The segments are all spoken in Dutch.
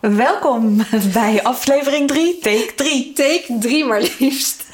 Welkom bij aflevering 3, take 3. Take 3 maar liefst.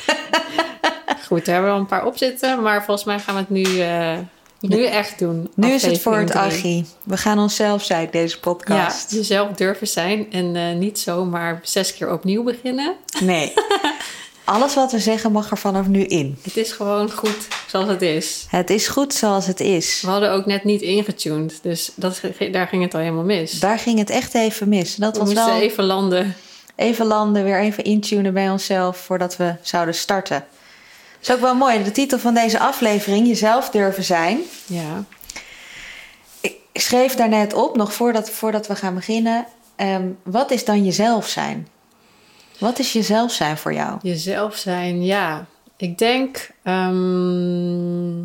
Goed, daar hebben we al een paar op zitten, maar volgens mij gaan we het nu, uh, nu echt doen. Nu is het voor het archie. We gaan onszelf zijn, deze podcast. Ja, jezelf durven zijn en uh, niet zomaar zes keer opnieuw beginnen. Nee. Alles wat we zeggen mag er vanaf nu in. Het is gewoon goed zoals het is. Het is goed zoals het is. We hadden ook net niet ingetuned, dus dat, daar ging het al helemaal mis. Daar ging het echt even mis. Dat we was moesten wel even landen. even landen, weer even intunen bij onszelf voordat we zouden starten. Dat is ook wel mooi. De titel van deze aflevering, Jezelf durven zijn. Ja. Ik schreef daarnet op, nog voordat, voordat we gaan beginnen. ehm, wat is dan jezelf zijn? Wat is jezelf zijn voor jou? Jezelf zijn, ja. Ik denk. ehm,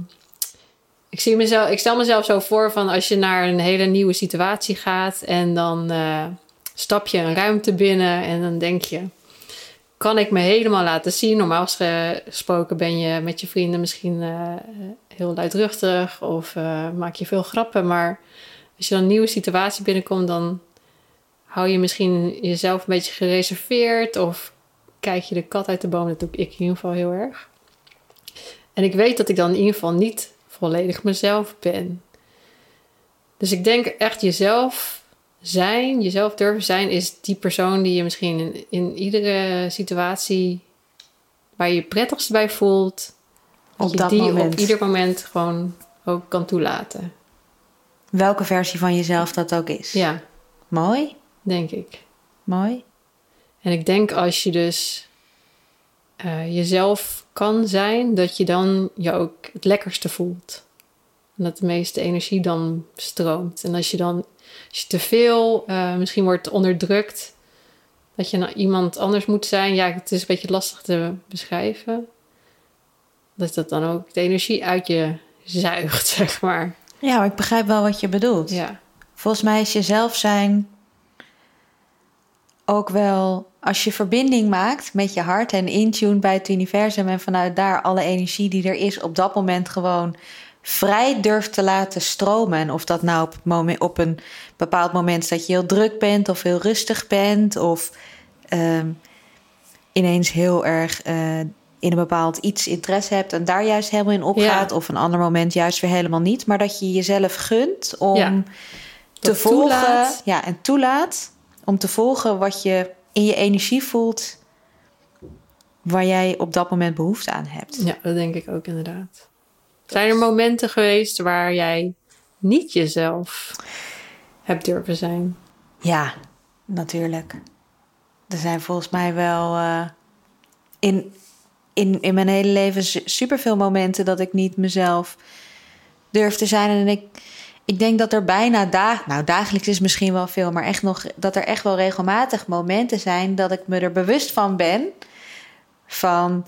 ik, zie mezelf, ik stel mezelf zo voor van als je naar een hele nieuwe situatie gaat en dan eh, stap je een ruimte binnen en dan denk je. Kan ik me helemaal laten zien? Normaal gesproken ben je met je vrienden misschien eh, heel luidruchtig of eh, maak je veel grappen. Maar als je dan een nieuwe situatie binnenkomt, dan hou je misschien jezelf een beetje gereserveerd of kijk je de kat uit de boom. Dat doe ik in ieder geval heel erg. En ik weet dat ik dan in ieder geval niet volledig mezelf ben. Dus ik denk echt jezelf zijn, jezelf durven zijn, is die persoon die je misschien in, in iedere situatie waar je je prettigst bij voelt, Op je dat die moment. op ieder moment gewoon ook kan toelaten. Welke versie van jezelf dat ook is. Ja, Mooi, denk ik. mooi. En ik denk als je dus eh, jezelf kan zijn, dat je dan je ook het lekkerste voelt. En dat de meeste energie dan stroomt. En als je dan, als je te veel eh, misschien wordt onderdrukt, dat je nou iemand anders moet zijn. Ja, het is een beetje lastig te beschrijven. Dat dat dan ook de energie uit je zuigt, zeg maar. Ja, maar ik begrijp wel wat je bedoelt. Ja, Volgens mij is jezelf zijn ook wel als je verbinding maakt met je hart en intune bij het universum en vanuit daar alle energie die er is op dat moment gewoon vrij durft te laten stromen. En of dat nou op, moment, op een bepaald moment is dat je heel druk bent of heel rustig bent of ehm, ineens heel erg eh, in een bepaald iets interesse hebt en daar juist helemaal in opgaat. Ja. Of een ander moment juist weer helemaal niet. Maar dat je jezelf gunt om Ja. te volgen. Ja, en toelaat om te volgen wat je in je energie voelt. Waar jij op dat moment behoefte aan hebt. ja, dat denk ik ook inderdaad. Zijn er momenten geweest waar jij niet jezelf hebt durven zijn? Ja, natuurlijk. Er zijn volgens mij wel eh, in, in, in mijn hele leven su- superveel momenten dat ik niet mezelf durf te zijn. En ik, ik denk dat er bijna dag, nou dagelijks is misschien wel veel, maar echt nog dat er echt wel regelmatig momenten zijn dat ik me er bewust van ben. Van,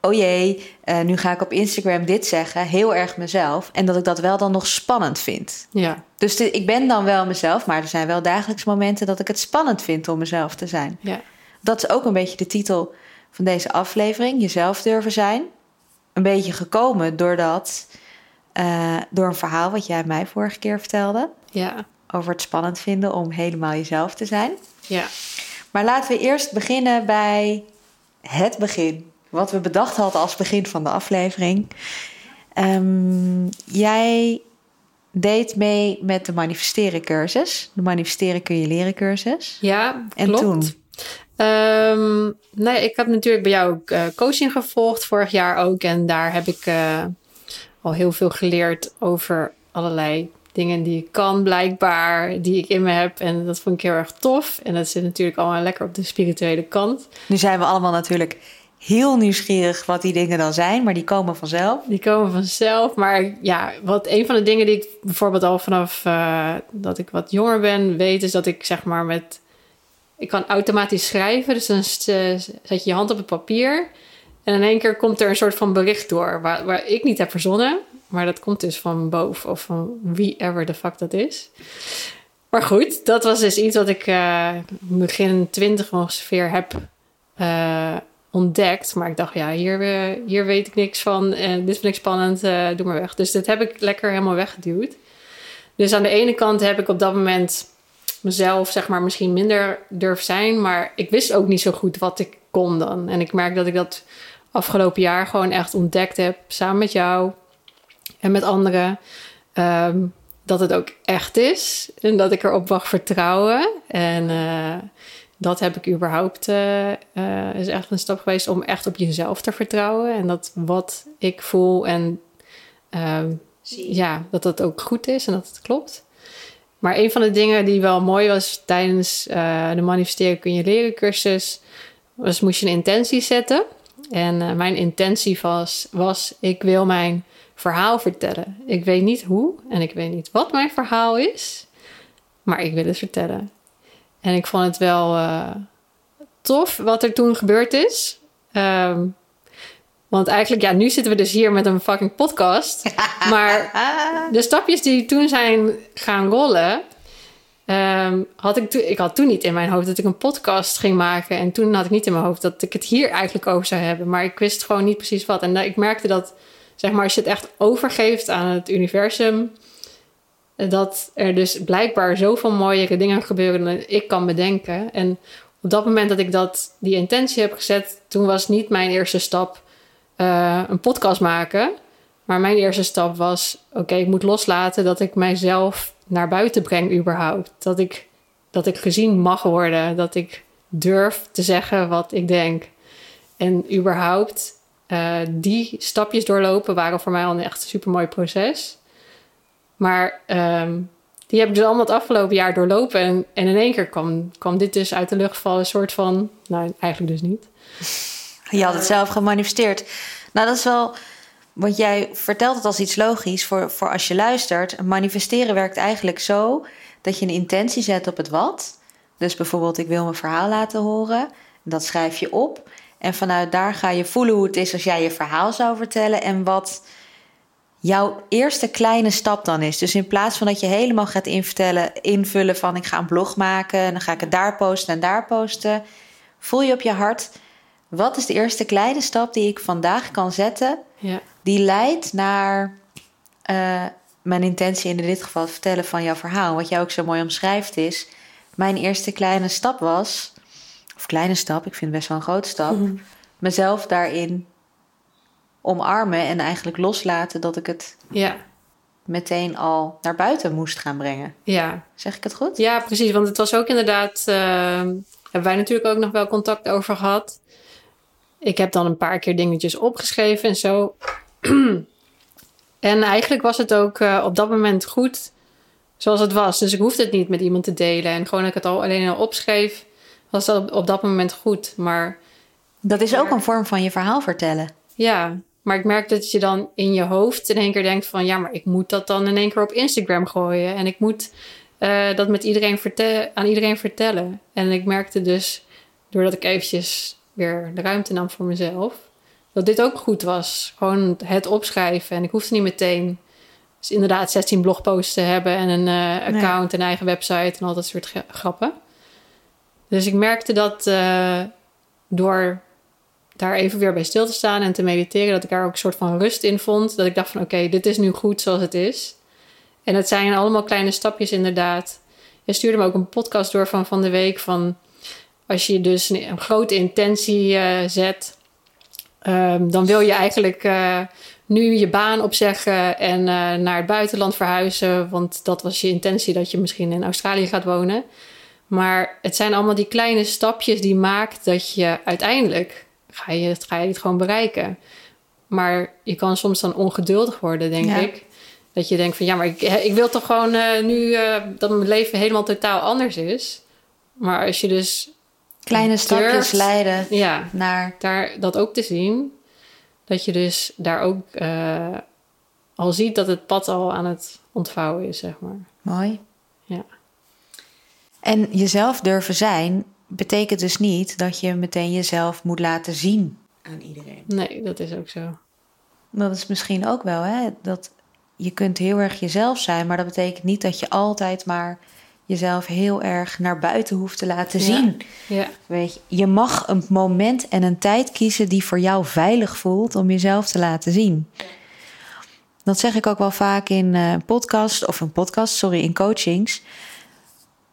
oh jee, eh, nu ga ik op Instagram dit zeggen, heel erg mezelf. En dat ik dat wel dan nog spannend vind. Ja, Dus de- ik ben dan wel mezelf, maar er zijn wel dagelijks momenten dat ik het spannend vind om mezelf te zijn. ja, Dat is ook een beetje de titel van deze aflevering: jezelf durven zijn. Een beetje gekomen doordat, eh, door een verhaal wat jij mij vorige keer vertelde. ja, Over het spannend vinden om helemaal jezelf te zijn. ja. Maar laten we eerst beginnen bij het begin. Wat we bedacht hadden als begin van de aflevering. Ehm, jij deed mee met de manifesteren cursus. De manifesteren kun je leren cursus. Ja, En klopt. toen? Ehm, nee, ik heb natuurlijk bij jou ook eh, coaching gevolgd, vorig jaar ook. En daar heb ik eh, al heel veel geleerd over allerlei dingen die ik kan, blijkbaar, die ik in me heb. En dat vond ik heel erg tof. En dat zit natuurlijk allemaal lekker op de spirituele kant. Nu zijn we allemaal natuurlijk heel nieuwsgierig wat die dingen dan zijn, maar die komen vanzelf. Die komen vanzelf. Maar ja, wat een van de dingen die ik bijvoorbeeld al vanaf eh, dat ik wat jonger ben weet, is dat ik zeg maar met ik kan automatisch schrijven. Dus dan zet je je hand op het papier. En in één keer komt er een soort van bericht door. Waar, waar ik niet heb verzonnen. Maar dat komt dus van boven. Of van wie ever de fuck dat is. Maar goed, dat was dus iets wat ik eh, begin twintig ongeveer heb eh, ontdekt. Maar ik dacht, ja, hier, eh, hier weet ik niks van. En dit vind ik spannend, doe maar weg. Dus dit heb ik lekker helemaal weggeduwd. Dus aan de ene kant heb ik op dat moment mezelf, zeg maar, misschien minder durf zijn. Maar ik wist ook niet zo goed wat ik kon dan. En ik merk dat ik dat afgelopen jaar gewoon echt ontdekt heb. Samen met jou en met anderen. Ehm, dat het ook echt is. En dat ik erop mag vertrouwen. En eh, dat heb ik überhaupt, eh, eh, is echt een stap geweest om echt op jezelf te vertrouwen. En dat wat ik voel en ehm, ja, dat dat ook goed is en dat het klopt. Maar een van de dingen die wel mooi was tijdens de manifesteren kun je leren cursus, was moest je een intentie zetten. En eh, mijn intentie was, was, ik wil mijn verhaal vertellen. Ik weet niet hoe en ik weet niet wat mijn verhaal is, maar ik wil het vertellen. En ik vond het wel eh, tof wat er toen gebeurd is. Ehm, want eigenlijk, ja, nu zitten we dus hier met een fucking podcast. Maar de stapjes die toen zijn gaan rollen, ehm, had ik, ik had toen niet in mijn hoofd dat ik een podcast ging maken. En toen had ik niet in mijn hoofd dat ik het hier eigenlijk over zou hebben. Maar ik wist gewoon niet precies wat. En ik merkte dat, zeg maar, als je het echt overgeeft aan het universum, dat er dus blijkbaar zoveel mooiere dingen gebeuren dan ik kan bedenken. En op dat moment dat ik dat, die intentie heb gezet, toen was niet mijn eerste stap eh, een podcast maken. Maar mijn eerste stap was: oké, ik moet loslaten dat ik mijzelf naar buiten breng, überhaupt. Dat ik, dat ik gezien mag worden. Dat ik durf te zeggen wat ik denk. En überhaupt eh, die stapjes doorlopen waren voor mij al een echt super mooi proces. Maar ehm, die heb ik dus allemaal het afgelopen jaar doorlopen. En, en in één keer kwam, kwam dit dus uit de lucht vallen. Een soort van, nou eigenlijk dus niet. Je had het zelf gemanifesteerd. Nou, dat is wel. Want jij vertelt het als iets logisch voor, voor als je luistert. Manifesteren werkt eigenlijk zo dat je een intentie zet op het wat. Dus bijvoorbeeld, ik wil mijn verhaal laten horen. Dat schrijf je op. En vanuit daar ga je voelen hoe het is als jij je verhaal zou vertellen. En wat jouw eerste kleine stap dan is. Dus in plaats van dat je helemaal gaat invullen van ik ga een blog maken. En dan ga ik het daar posten en daar posten. Voel je op je hart. Wat is de eerste kleine stap die ik vandaag kan zetten? Ja, Die leidt naar eh, mijn intentie in dit geval het vertellen van jouw verhaal. Wat jij ook zo mooi omschrijft is... Mijn eerste kleine stap was... Of kleine stap, ik vind het best wel een grote stap... mezelf daarin omarmen en eigenlijk loslaten... dat ik het ja, meteen al naar buiten moest gaan brengen. ja. Zeg ik het goed? Ja, precies. Want het was ook inderdaad. eh, hebben wij natuurlijk ook nog wel contact over gehad. Ik heb dan een paar keer dingetjes opgeschreven en zo. en eigenlijk was het ook eh, op dat moment goed zoals het was. Dus ik hoefde het niet met iemand te delen. En gewoon dat ik het al alleen al opschreef, was dat op, op dat moment goed. Maar Dat is ook een vorm van je verhaal vertellen. ja, maar ik merk dat je dan in je hoofd in één keer denkt van... ja, maar ik moet dat dan in één keer op Instagram gooien. En ik moet eh, dat met iedereen aan iedereen vertellen. En ik merkte dus, doordat ik eventjes weer de ruimte nam voor mezelf... dat dit ook goed was. Gewoon het opschrijven. En ik hoefde niet meteen... Dus inderdaad 16 blogposts te hebben en een eh, account, een eigen website en al dat soort grappen. Dus ik merkte dat eh, door daar even weer bij stil te staan en te mediteren, dat ik daar ook een soort van rust in vond. Dat ik dacht van oké, dit is nu goed zoals het is. En het zijn allemaal kleine stapjes inderdaad. Je stuurde me ook een podcast door van van de week van als je dus een, een grote intentie eh, zet, ehm, dan wil je eigenlijk eh, nu je baan opzeggen en eh, naar het buitenland verhuizen, want dat was je intentie dat je misschien in Australië gaat wonen. Maar het zijn allemaal die kleine stapjes die maakt dat je uiteindelijk ga je, het- ga je het gewoon bereiken. Maar je kan soms dan ongeduldig worden, denk Ja. ik. Dat je denkt van ja, maar ik, ik wil toch gewoon eh, nu dat mijn leven helemaal totaal anders is. Maar als je dus Kleine stapjes leiden ja, naar... daar dat ook te zien, dat je dus daar ook eh, al ziet dat het pad al aan het ontvouwen is, zeg maar. Mooi. Ja. En jezelf durven zijn betekent dus niet dat je meteen jezelf moet laten zien aan iedereen. Nee, dat is ook zo. Dat is misschien ook wel, hè? Dat je kunt heel erg jezelf zijn, maar dat betekent niet dat je altijd maar jezelf heel erg naar buiten hoeft te laten zien. Ja. Weet je, je mag een moment en een tijd kiezen die voor jou veilig voelt om jezelf te laten zien. Dat zeg ik ook wel vaak in uh, podcast of een podcast, sorry, in coachings.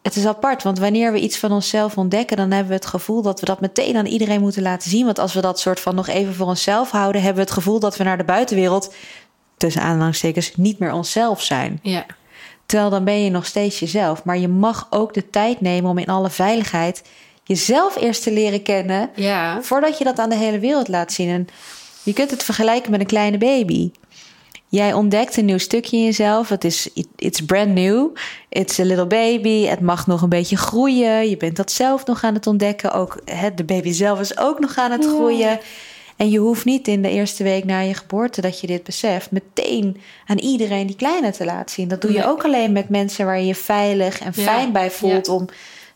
Het is apart, want wanneer we iets van onszelf ontdekken, dan hebben we het gevoel dat we dat meteen aan iedereen moeten laten zien. Want als we dat soort van nog even voor onszelf houden, hebben we het gevoel dat we naar de buitenwereld, tussen aanhalingstekens, niet meer onszelf zijn. Ja. Terwijl dan ben je nog steeds jezelf. Maar je mag ook de tijd nemen om in alle veiligheid jezelf eerst te leren kennen. Ja. Voordat je dat aan de hele wereld laat zien. En je kunt het vergelijken met een kleine baby. Jij ontdekt een nieuw stukje in jezelf. Het is it's brand new. It's a little baby. Het mag nog een beetje groeien. Je bent dat zelf nog aan het ontdekken. Ook hè, de baby zelf is ook nog aan het Ja. En je hoeft niet in de eerste week na je geboorte dat je dit beseft, meteen aan iedereen die kleine te laten zien. Dat doe je Nee. ook alleen met mensen waar je je veilig en Ja. fijn bij voelt om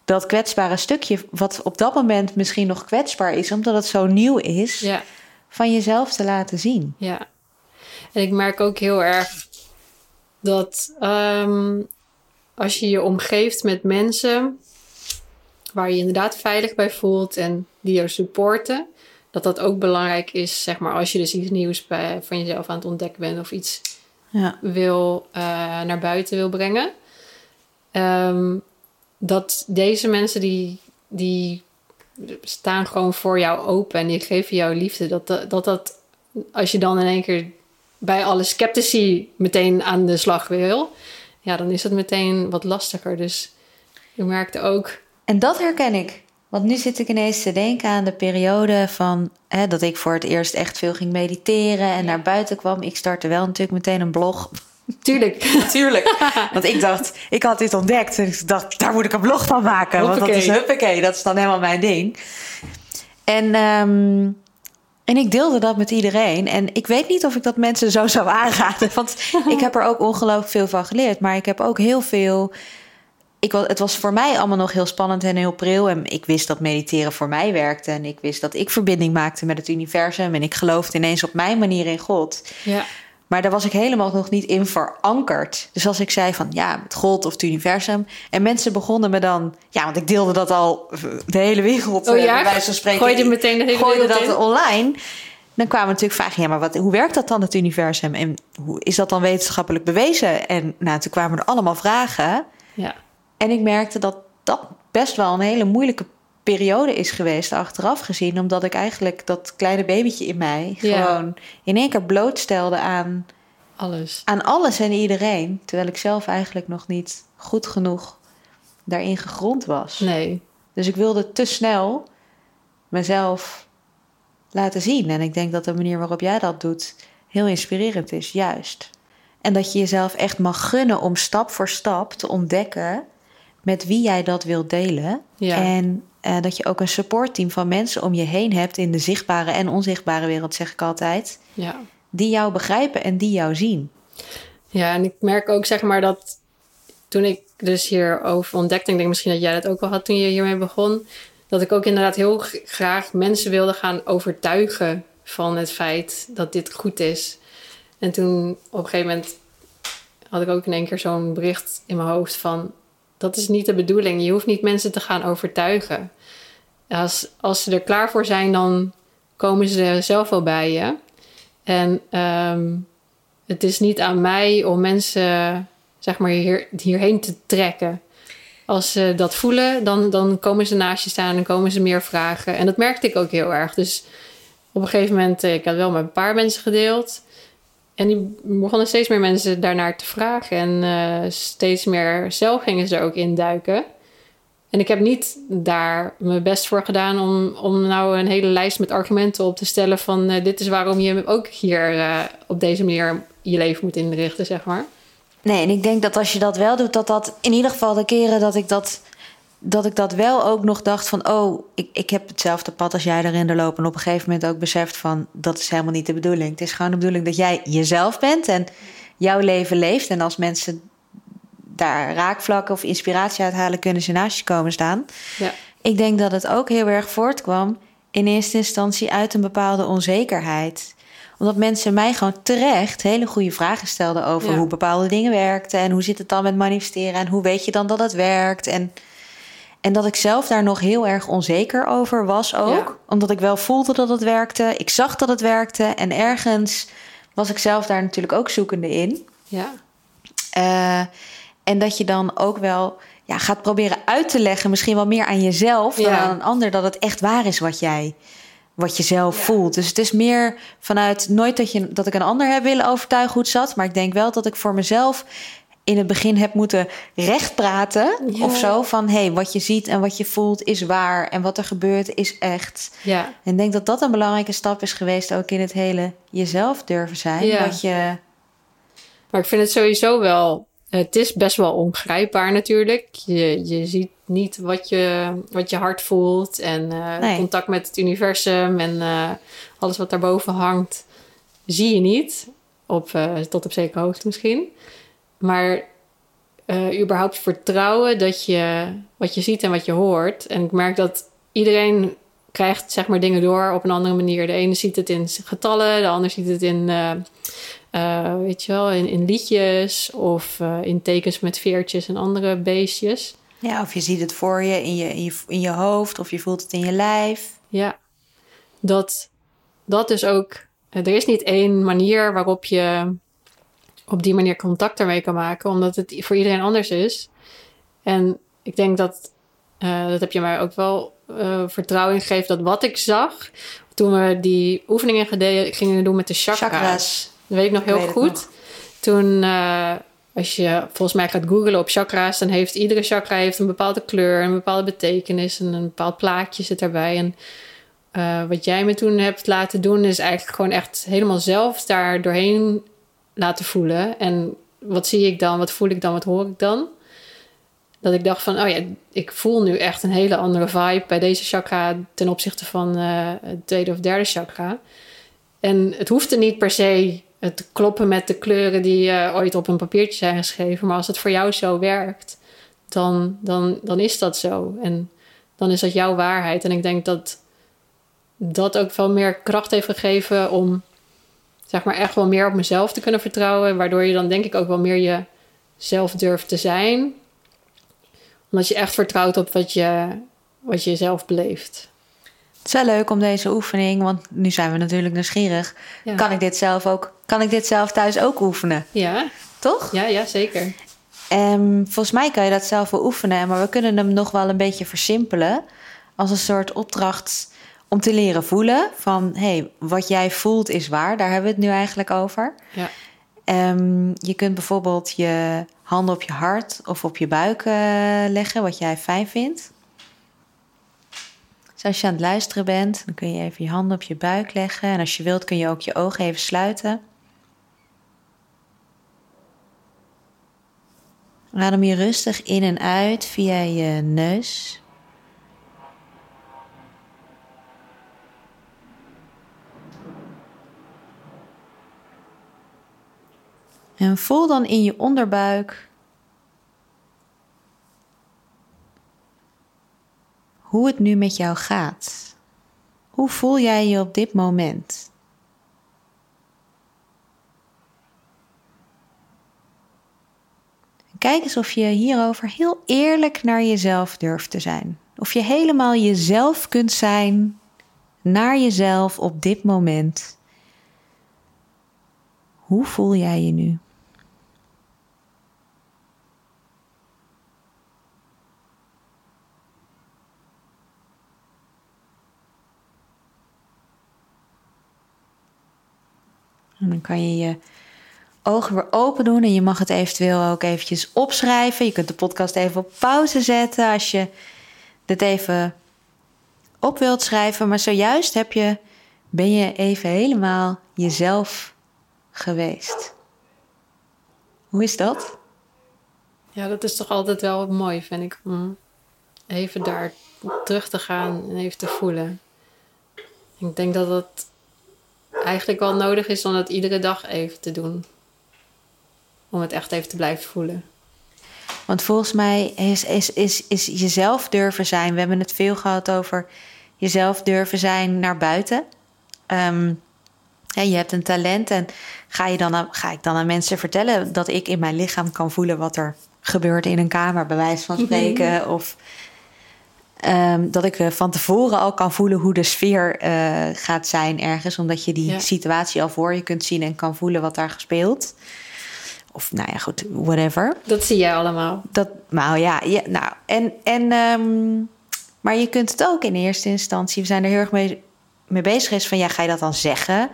dat kwetsbare stukje, wat op dat moment misschien nog kwetsbaar is, omdat het zo nieuw is, Ja. van jezelf te laten zien. Ja. En ik merk ook heel erg dat ehm, als je je omgeeft met mensen waar je je inderdaad veilig bij voelt en die jou supporten, dat dat ook belangrijk is, zeg maar, als je dus iets nieuws bij, van jezelf aan het ontdekken bent of iets Ja. wil eh, naar buiten wil brengen. Ehm, dat deze mensen die, die staan gewoon voor jou open en die geven jou liefde. Dat dat, dat, dat als je dan in één keer bij alle sceptici meteen aan de slag wil, ja, dan is het meteen wat lastiger. Dus je merkte ook. En dat herken ik. Want nu zit ik ineens te denken aan de periode van hè, dat ik voor het eerst echt veel ging mediteren en naar buiten kwam. Ik startte wel natuurlijk meteen een blog. Tuurlijk. Natuurlijk. Want ik dacht, ik had dit ontdekt en ik dacht, daar moet ik een blog van maken. Want dat is huppakee, dat is dan helemaal mijn ding. En, ehm, en ik deelde dat met iedereen. En ik weet niet of ik dat mensen zo zou aanraden. Want ik heb er ook ongelooflijk veel van geleerd. Maar ik heb ook heel veel... Ik, het was voor mij allemaal nog heel spannend en heel pril. En ik wist dat mediteren voor mij werkte. En ik wist dat ik verbinding maakte met het universum. En ik geloofde ineens op mijn manier in God. Ja. Maar daar was ik helemaal nog niet in verankerd. Dus als ik zei van ja, het God of het universum. En mensen begonnen me dan... Ja, want ik deelde dat al de hele wereld. Oh eh, ja? bij wijze van spreken. Gooi je meteen de hele Gooide wereld dat in? online. Dan kwamen natuurlijk vragen... Ja, maar wat, hoe werkt dat dan, het universum? En hoe is dat dan wetenschappelijk bewezen? En nou, toen kwamen er allemaal vragen. Ja. En ik merkte dat dat best wel een hele moeilijke periode is geweest achteraf gezien. Omdat ik eigenlijk dat kleine babytje in mij Ja. gewoon in één keer blootstelde aan, Alles. aan alles en iedereen. Terwijl ik zelf eigenlijk nog niet goed genoeg daarin gegrond was. Nee. Dus ik wilde te snel mezelf laten zien. En ik denk dat de manier waarop jij dat doet heel inspirerend is, juist. En dat je jezelf echt mag gunnen om stap voor stap te ontdekken met wie jij dat wilt delen. Ja. En eh, dat je ook een supportteam van mensen om je heen hebt in de zichtbare en onzichtbare wereld, zeg ik altijd. Ja. Die jou begrijpen en die jou zien. Ja, en ik merk ook zeg maar dat toen ik dus hierover ontdekte, ik denk misschien dat jij dat ook wel had toen je hiermee begon, dat ik ook inderdaad heel graag mensen wilde gaan overtuigen van het feit dat dit goed is. En toen op een gegeven moment had ik ook in één keer zo'n bericht in mijn hoofd van dat is niet de bedoeling. Je hoeft niet mensen te gaan overtuigen. Als, als ze er klaar voor zijn, dan komen ze zelf wel bij je. En ehm, het is niet aan mij om mensen zeg maar hier, hierheen te trekken. Als ze dat voelen, dan, dan komen ze naast je staan en komen ze meer vragen. En dat merkte ik ook heel erg. Dus op een gegeven moment, eh, ik had wel met een paar mensen gedeeld. En die begonnen steeds meer mensen daarnaar te vragen. En eh, steeds meer zelf gingen ze ook in duiken. En ik heb niet daar mijn best voor gedaan om, om nou een hele lijst met argumenten op te stellen van eh, dit is waarom je ook hier eh, op deze manier je leven moet inrichten, zeg maar. Nee, en ik denk dat als je dat wel doet, dat dat in ieder geval de keren dat ik dat, dat, ik dat wel ook nog dacht van, oh, ik, ik heb hetzelfde pad als jij erin de lopen. En op een gegeven moment ook beseft van, dat is helemaal niet de bedoeling. Het is gewoon de bedoeling dat jij jezelf bent en jouw leven leeft. En als mensen daar raakvlakken of inspiratie uithalen, kunnen ze naast je komen staan. Ja. ik denk dat het ook heel erg voortkwam in eerste instantie uit een bepaalde onzekerheid. Omdat mensen mij gewoon terecht hele goede vragen stelden over Ja. hoe bepaalde dingen werkten en hoe zit het dan met manifesteren en hoe weet je dan dat het werkt. En, en dat ik zelf daar nog heel erg onzeker over was ook. Ja. Omdat ik wel voelde dat het werkte. Ik zag dat het werkte. En ergens was ik zelf daar natuurlijk ook zoekende in. Ja. Eh, en dat je dan ook wel ja, gaat proberen uit te leggen, misschien wel meer aan jezelf dan Ja. aan een ander, dat het echt waar is wat jij, wat je zelf voelt. Dus het is meer vanuit nooit dat, je, dat ik een ander heb willen overtuigen hoe het zat, maar ik denk wel dat ik voor mezelf in het begin heb moeten rechtpraten Ja. of zo. Van hé, hey, wat je ziet en wat je voelt is waar en wat er gebeurt is echt. Ja. En ik denk dat dat een belangrijke stap is geweest ook in het hele jezelf durven zijn. Ja. Dat je Maar ik vind het sowieso wel. Het is best wel ongrijpbaar natuurlijk. Je, je ziet niet wat je, wat je hart voelt. En eh, Nee. contact met het universum en eh, alles wat daarboven hangt, zie je niet. Op, eh, tot op zekere hoogte misschien. Maar eh, überhaupt vertrouwen dat je wat je ziet en wat je hoort. En ik merk dat iedereen krijgt zeg maar dingen door op een andere manier. De ene ziet het in getallen, de ander ziet het in, eh, eh, weet je wel, in, in liedjes of in tekens met veertjes en andere beestjes. Ja, of je ziet het voor je in je, in je in je hoofd, of je voelt het in je lijf. Ja, dat, dat is ook. Er is niet één manier waarop je op die manier contact ermee kan maken, omdat het voor iedereen anders is. En ik denk dat, eh, dat heb je mij ook wel eh, vertrouwen in gegeven, dat wat ik zag toen we die oefeningen gingen doen met de chakra's. Chakra's. Dat weet ik nog heel goed. nog. Toen, eh, als je volgens mij gaat googlen op chakra's, dan heeft iedere chakra heeft een bepaalde kleur, een bepaalde betekenis en een bepaald plaatje zit daarbij. En wat jij me toen hebt laten doen, is eigenlijk gewoon echt helemaal zelf daar doorheen laten voelen. En wat zie ik dan? Wat voel ik dan? Wat hoor ik dan? Dat ik dacht van, oh ja, ik voel nu echt een hele andere vibe bij deze chakra ten opzichte van eh, het tweede of derde chakra. En het hoefde niet per se het kloppen met de kleuren die eh, ooit op een papiertje zijn geschreven. Maar als het voor jou zo werkt, dan, dan, dan is dat zo. En dan is dat jouw waarheid. En ik denk dat dat ook veel meer kracht heeft gegeven om zeg maar echt wel meer op mezelf te kunnen vertrouwen. Waardoor je dan denk ik ook wel meer jezelf durft te zijn. Omdat je echt vertrouwt op wat je, wat je zelf beleeft. Het is wel leuk om deze oefening, want nu zijn we natuurlijk nieuwsgierig. Ja. Kan ik dit zelf ook? Kan ik dit zelf thuis ook oefenen? Ja, Toch? ja, ja zeker. Ehm, volgens mij kan je dat zelf wel oefenen, maar we kunnen hem nog wel een beetje versimpelen als een soort opdracht om te leren voelen van hey, wat jij voelt is waar. Daar hebben we het nu eigenlijk over. Ja. Ehm, je kunt bijvoorbeeld je handen op je hart of op je buik eh, leggen, wat jij fijn vindt. Dus als je aan het luisteren bent, dan kun je even je handen op je buik leggen. En als je wilt, kun je ook je ogen even sluiten. Adem je rustig in en uit via je neus. En voel dan in je onderbuik hoe het nu met jou gaat. Hoe voel jij je op dit moment? Kijk eens of je hierover heel eerlijk naar jezelf durft te zijn. Of je helemaal jezelf kunt zijn naar jezelf op dit moment. Hoe voel jij je nu? Dan kan je je ogen weer open doen en je mag het eventueel ook eventjes opschrijven. Je kunt de podcast even op pauze zetten als je dit even op wilt schrijven. Maar zojuist heb je, ben je even helemaal jezelf geweest. Hoe is dat? Ja, dat is toch altijd wel mooi, vind ik. Even daar terug te gaan en even te voelen. Ik denk dat dat eigenlijk wel nodig is om dat iedere dag even te doen. Om het echt even te blijven voelen. Want volgens mij is, is, is, is jezelf durven zijn. We hebben het veel gehad over jezelf durven zijn naar buiten. Ehm, ja, je hebt een talent en ga, je dan aan, ga ik dan aan mensen vertellen dat ik in mijn lichaam kan voelen wat er gebeurt in een kamer, bij wijze van spreken. Of ehm, dat ik eh, van tevoren al kan voelen hoe de sfeer eh, gaat zijn ergens, omdat je die Ja. situatie al voor je kunt zien en kan voelen wat daar gespeeld. Of nou ja, goed, whatever. Dat zie jij allemaal. Dat, nou ja, ja nou, en, en, ehm, maar je kunt het ook in eerste instantie, we zijn er heel erg mee, mee bezig is van, ja, ga je dat dan zeggen?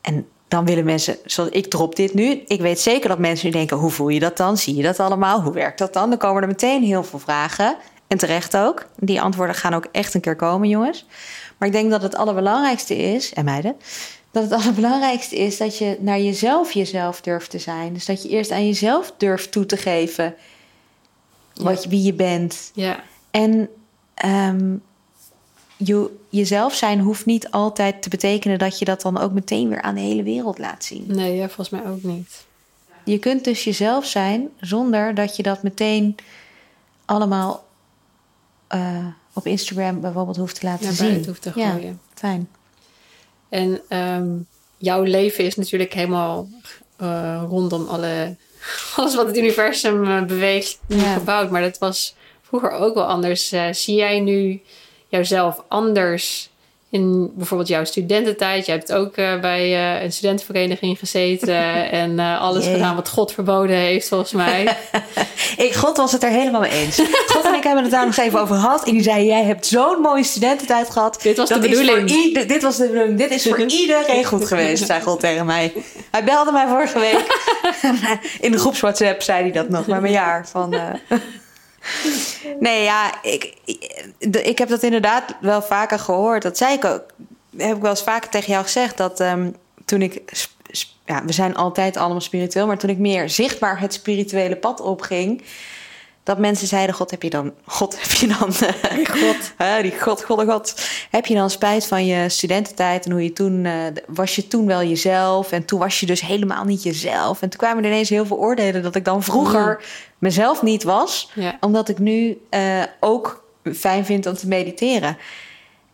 En dan willen mensen, zoals ik drop dit nu, ik weet zeker dat mensen nu denken, hoe voel je dat dan? Zie je dat allemaal? Hoe werkt dat dan? Dan komen er meteen heel veel vragen. En terecht ook. Die antwoorden gaan ook echt een keer komen, jongens. Maar ik denk dat het allerbelangrijkste is, en meiden, dat het allerbelangrijkste is dat je naar jezelf jezelf durft te zijn. Dus dat je eerst aan jezelf durft toe te geven wat, wie je bent. Ja, En ehm, je, jezelf zijn hoeft niet altijd te betekenen dat je dat dan ook meteen weer aan de hele wereld laat zien. nee, ja, volgens mij ook niet. Je kunt dus jezelf zijn zonder dat je dat meteen allemaal eh, op Instagram bijvoorbeeld hoeft te laten zien. buiten hoeft te ja, gooien. fijn. En ehm, jouw leven is natuurlijk helemaal eh, rondom alle, alles wat het universum eh, beweegt Ja. gebouwd. Maar dat was vroeger ook wel anders. Zie jij nu jouzelf anders in bijvoorbeeld jouw studententijd? Je hebt ook eh, bij eh, een studentenvereniging gezeten en eh, alles Jee. gedaan wat God verboden heeft, volgens mij. Ik, God was het er helemaal mee eens. God en ik hebben het daar nog even over gehad. En die zei, jij hebt zo'n mooie studententijd gehad. Dit was de Dat bedoeling. ieder- dit was de bedoeling. Dit is voor iedereen goed geweest, zei God tegen mij. Hij belde mij vorige week. In de groeps WhatsApp zei hij dat nog, maar mijn jaar. Van. Nee, ja, ik, ik, heb dat inderdaad wel vaker gehoord. Dat zei ik ook. Heb ik wel eens vaker tegen jou gezegd. Dat ehm, toen ik... Ja, we zijn altijd allemaal spiritueel. Maar toen ik meer zichtbaar het spirituele pad opging... Dat mensen zeiden, God, heb je dan... God, heb je dan... eh, God. hè, die God, God, God. Heb je dan spijt van je studententijd en hoe je toen... eh, was je toen wel jezelf? En toen was je dus helemaal niet jezelf. En toen kwamen er ineens heel veel oordelen... dat ik dan vroeger mezelf niet was Ja. omdat ik nu eh, ook fijn vind om te mediteren.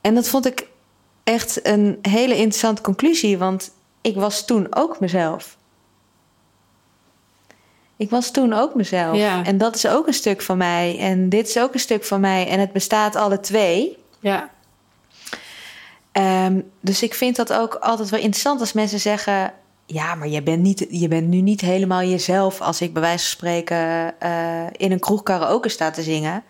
En dat vond ik echt een hele interessante conclusie, want ik was toen ook mezelf. Ik was toen ook mezelf. Ja. En dat is ook een stuk van mij. En dit is ook een stuk van mij. En het bestaat alle twee. Ja, Ehm, dus ik vind dat ook altijd wel interessant als mensen zeggen: Ja, maar je bent, niet, je bent nu niet helemaal jezelf als ik bij wijze van spreken eh, in een kroeg karaoke sta te zingen.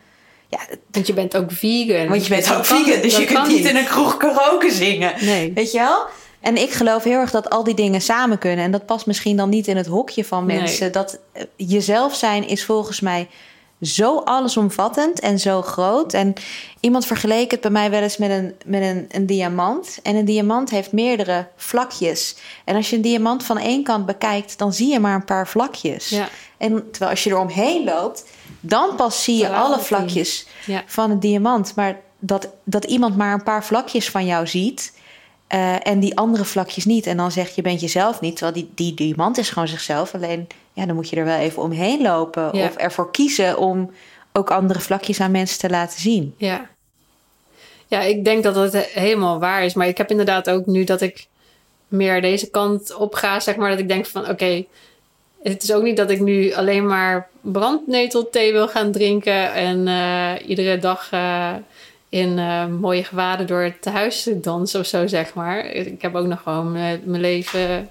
Ja, want je bent ook vegan. want je bent ook vegan, dus je kunt niet in een kroeg karaoke zingen. Nee. Weet je wel? En ik geloof heel erg dat al die dingen samen kunnen. En dat past misschien dan niet in het hokje van Nee. mensen. Dat eh, jezelf zijn is volgens mij zo allesomvattend en zo groot. En iemand vergeleek het bij mij wel eens met een, met een, een diamant. En een diamant heeft meerdere vlakjes. En als je een diamant van één kant bekijkt, dan zie je maar een paar vlakjes. Ja. En terwijl als je er omheen loopt, dan pas zie je alle het vlakjes Ja. van een diamant. Maar dat, dat iemand maar een paar vlakjes van jou ziet. Eh, en die andere vlakjes niet. En dan zeg je, je bent jezelf niet. Terwijl die, die diamant is gewoon zichzelf. Alleen, ja, dan moet je er wel even omheen lopen. Ja. Of ervoor kiezen om ook andere vlakjes aan mensen te laten zien. Ja. Ja, ik denk dat dat helemaal waar is. Maar ik heb inderdaad ook nu dat ik meer deze kant op ga, zeg maar. Dat ik denk van, oké, het is ook niet dat ik nu alleen maar brandnetelthee wil gaan drinken. En eh, iedere dag eh, in eh, mooie gewaden door het huis dansen of zo, zeg maar. Ik heb ook nog gewoon eh, mijn leven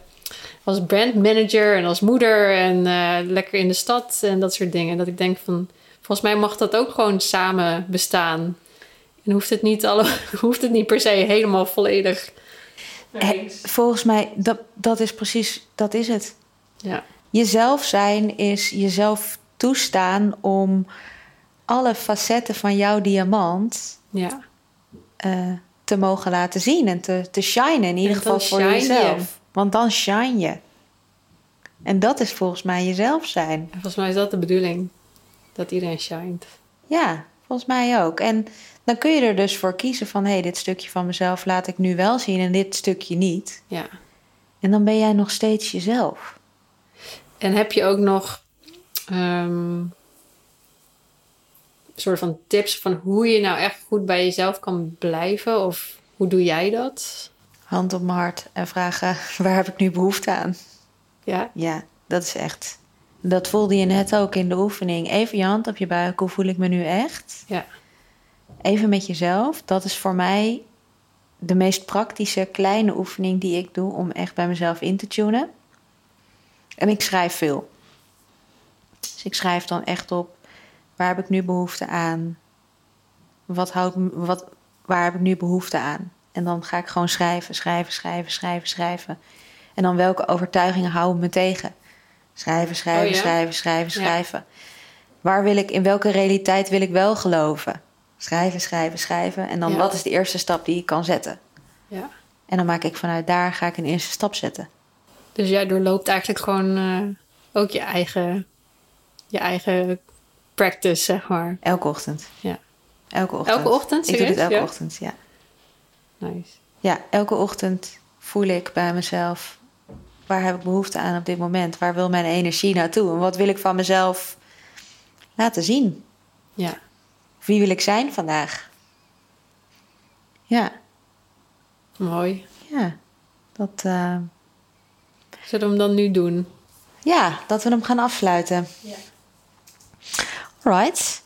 als brandmanager en als moeder. En eh, lekker in de stad en dat soort dingen. Dat ik denk van, volgens mij mag dat ook gewoon samen bestaan. En hoeft het niet, alle, hoeft het niet per se helemaal volledig. Volgens mij, dat, dat is precies, dat is het. Ja, Jezelf zijn is jezelf toestaan om alle facetten van jouw diamant ja. eh, te mogen laten zien en te, te shinen. In ieder En geval voor jezelf. je. Want dan shine je. En dat is volgens mij jezelf zijn. En volgens mij is dat de bedoeling. Dat iedereen shined. Ja, volgens mij ook. En dan kun je er dus voor kiezen van... hé, hey, dit stukje van mezelf laat ik nu wel zien en dit stukje niet. Ja. En dan ben jij nog steeds jezelf. En heb je ook nog... ehm, soort van tips van hoe je nou echt goed bij jezelf kan blijven? Of hoe doe jij dat? Hand op mijn hart en vragen: waar heb ik nu behoefte aan? Ja, Ja, dat is echt. Dat voelde je net ook in de oefening. Even je hand op je buik. Hoe voel ik me nu echt? ja, Even met jezelf. Dat is voor mij de meest praktische kleine oefening die ik doe om echt bij mezelf in te tunen. En ik schrijf veel. Dus ik schrijf dan echt op waar heb ik nu behoefte aan? Wat houdt, wat, waar heb ik nu behoefte aan? En dan ga ik gewoon schrijven, schrijven, schrijven, schrijven, schrijven. En dan welke overtuigingen houden me tegen? Schrijven, schrijven, Oh ja? schrijven, schrijven, Ja. schrijven. Waar wil ik, in welke realiteit wil ik wel geloven? Schrijven, schrijven, schrijven. En dan Ja. wat is de eerste stap die ik kan zetten? ja. En dan maak ik vanuit daar ga ik een eerste stap zetten. Dus jij doorloopt eigenlijk gewoon eh, ook je eigen, je eigen practice, zeg maar. Elke ochtend. Ja. Elke ochtend. Elke ochtend? Ik doe dit serieus? elke Ja? ochtend, ja. Nice. Ja, elke ochtend voel ik bij mezelf... waar heb ik behoefte aan op dit moment? Waar wil mijn energie naartoe? En wat wil ik van mezelf laten zien? Ja, Wie wil ik zijn vandaag? Ja, mooi. ja. Dat, eh, Zullen we hem dan nu doen? ja, dat we hem gaan afsluiten. Ja. Right.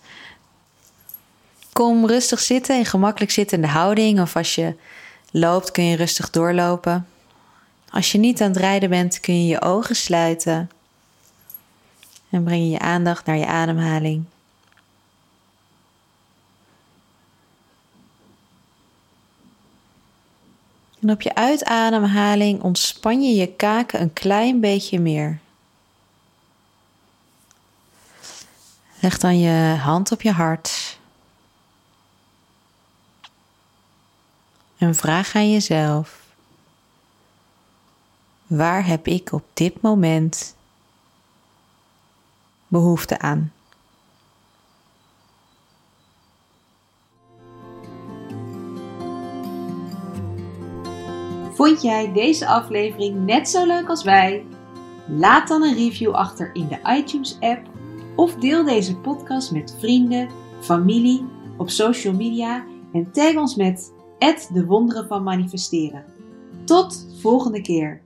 Kom rustig zitten in gemakkelijk zittende houding. Of als je loopt kun je rustig doorlopen. Als je niet aan het rijden bent kun je je ogen sluiten. En breng je je aandacht naar je ademhaling. En op je uitademhaling ontspan je je kaken een klein beetje meer. Leg dan je hand op je hart. En vraag aan jezelf: waar heb ik op dit moment behoefte aan? Vond jij deze aflevering net zo leuk als wij? Laat dan een review achter in de iTunes-app of deel deze podcast met vrienden, familie, op social media en tag ons met de wonderen van manifesteren. Tot volgende keer.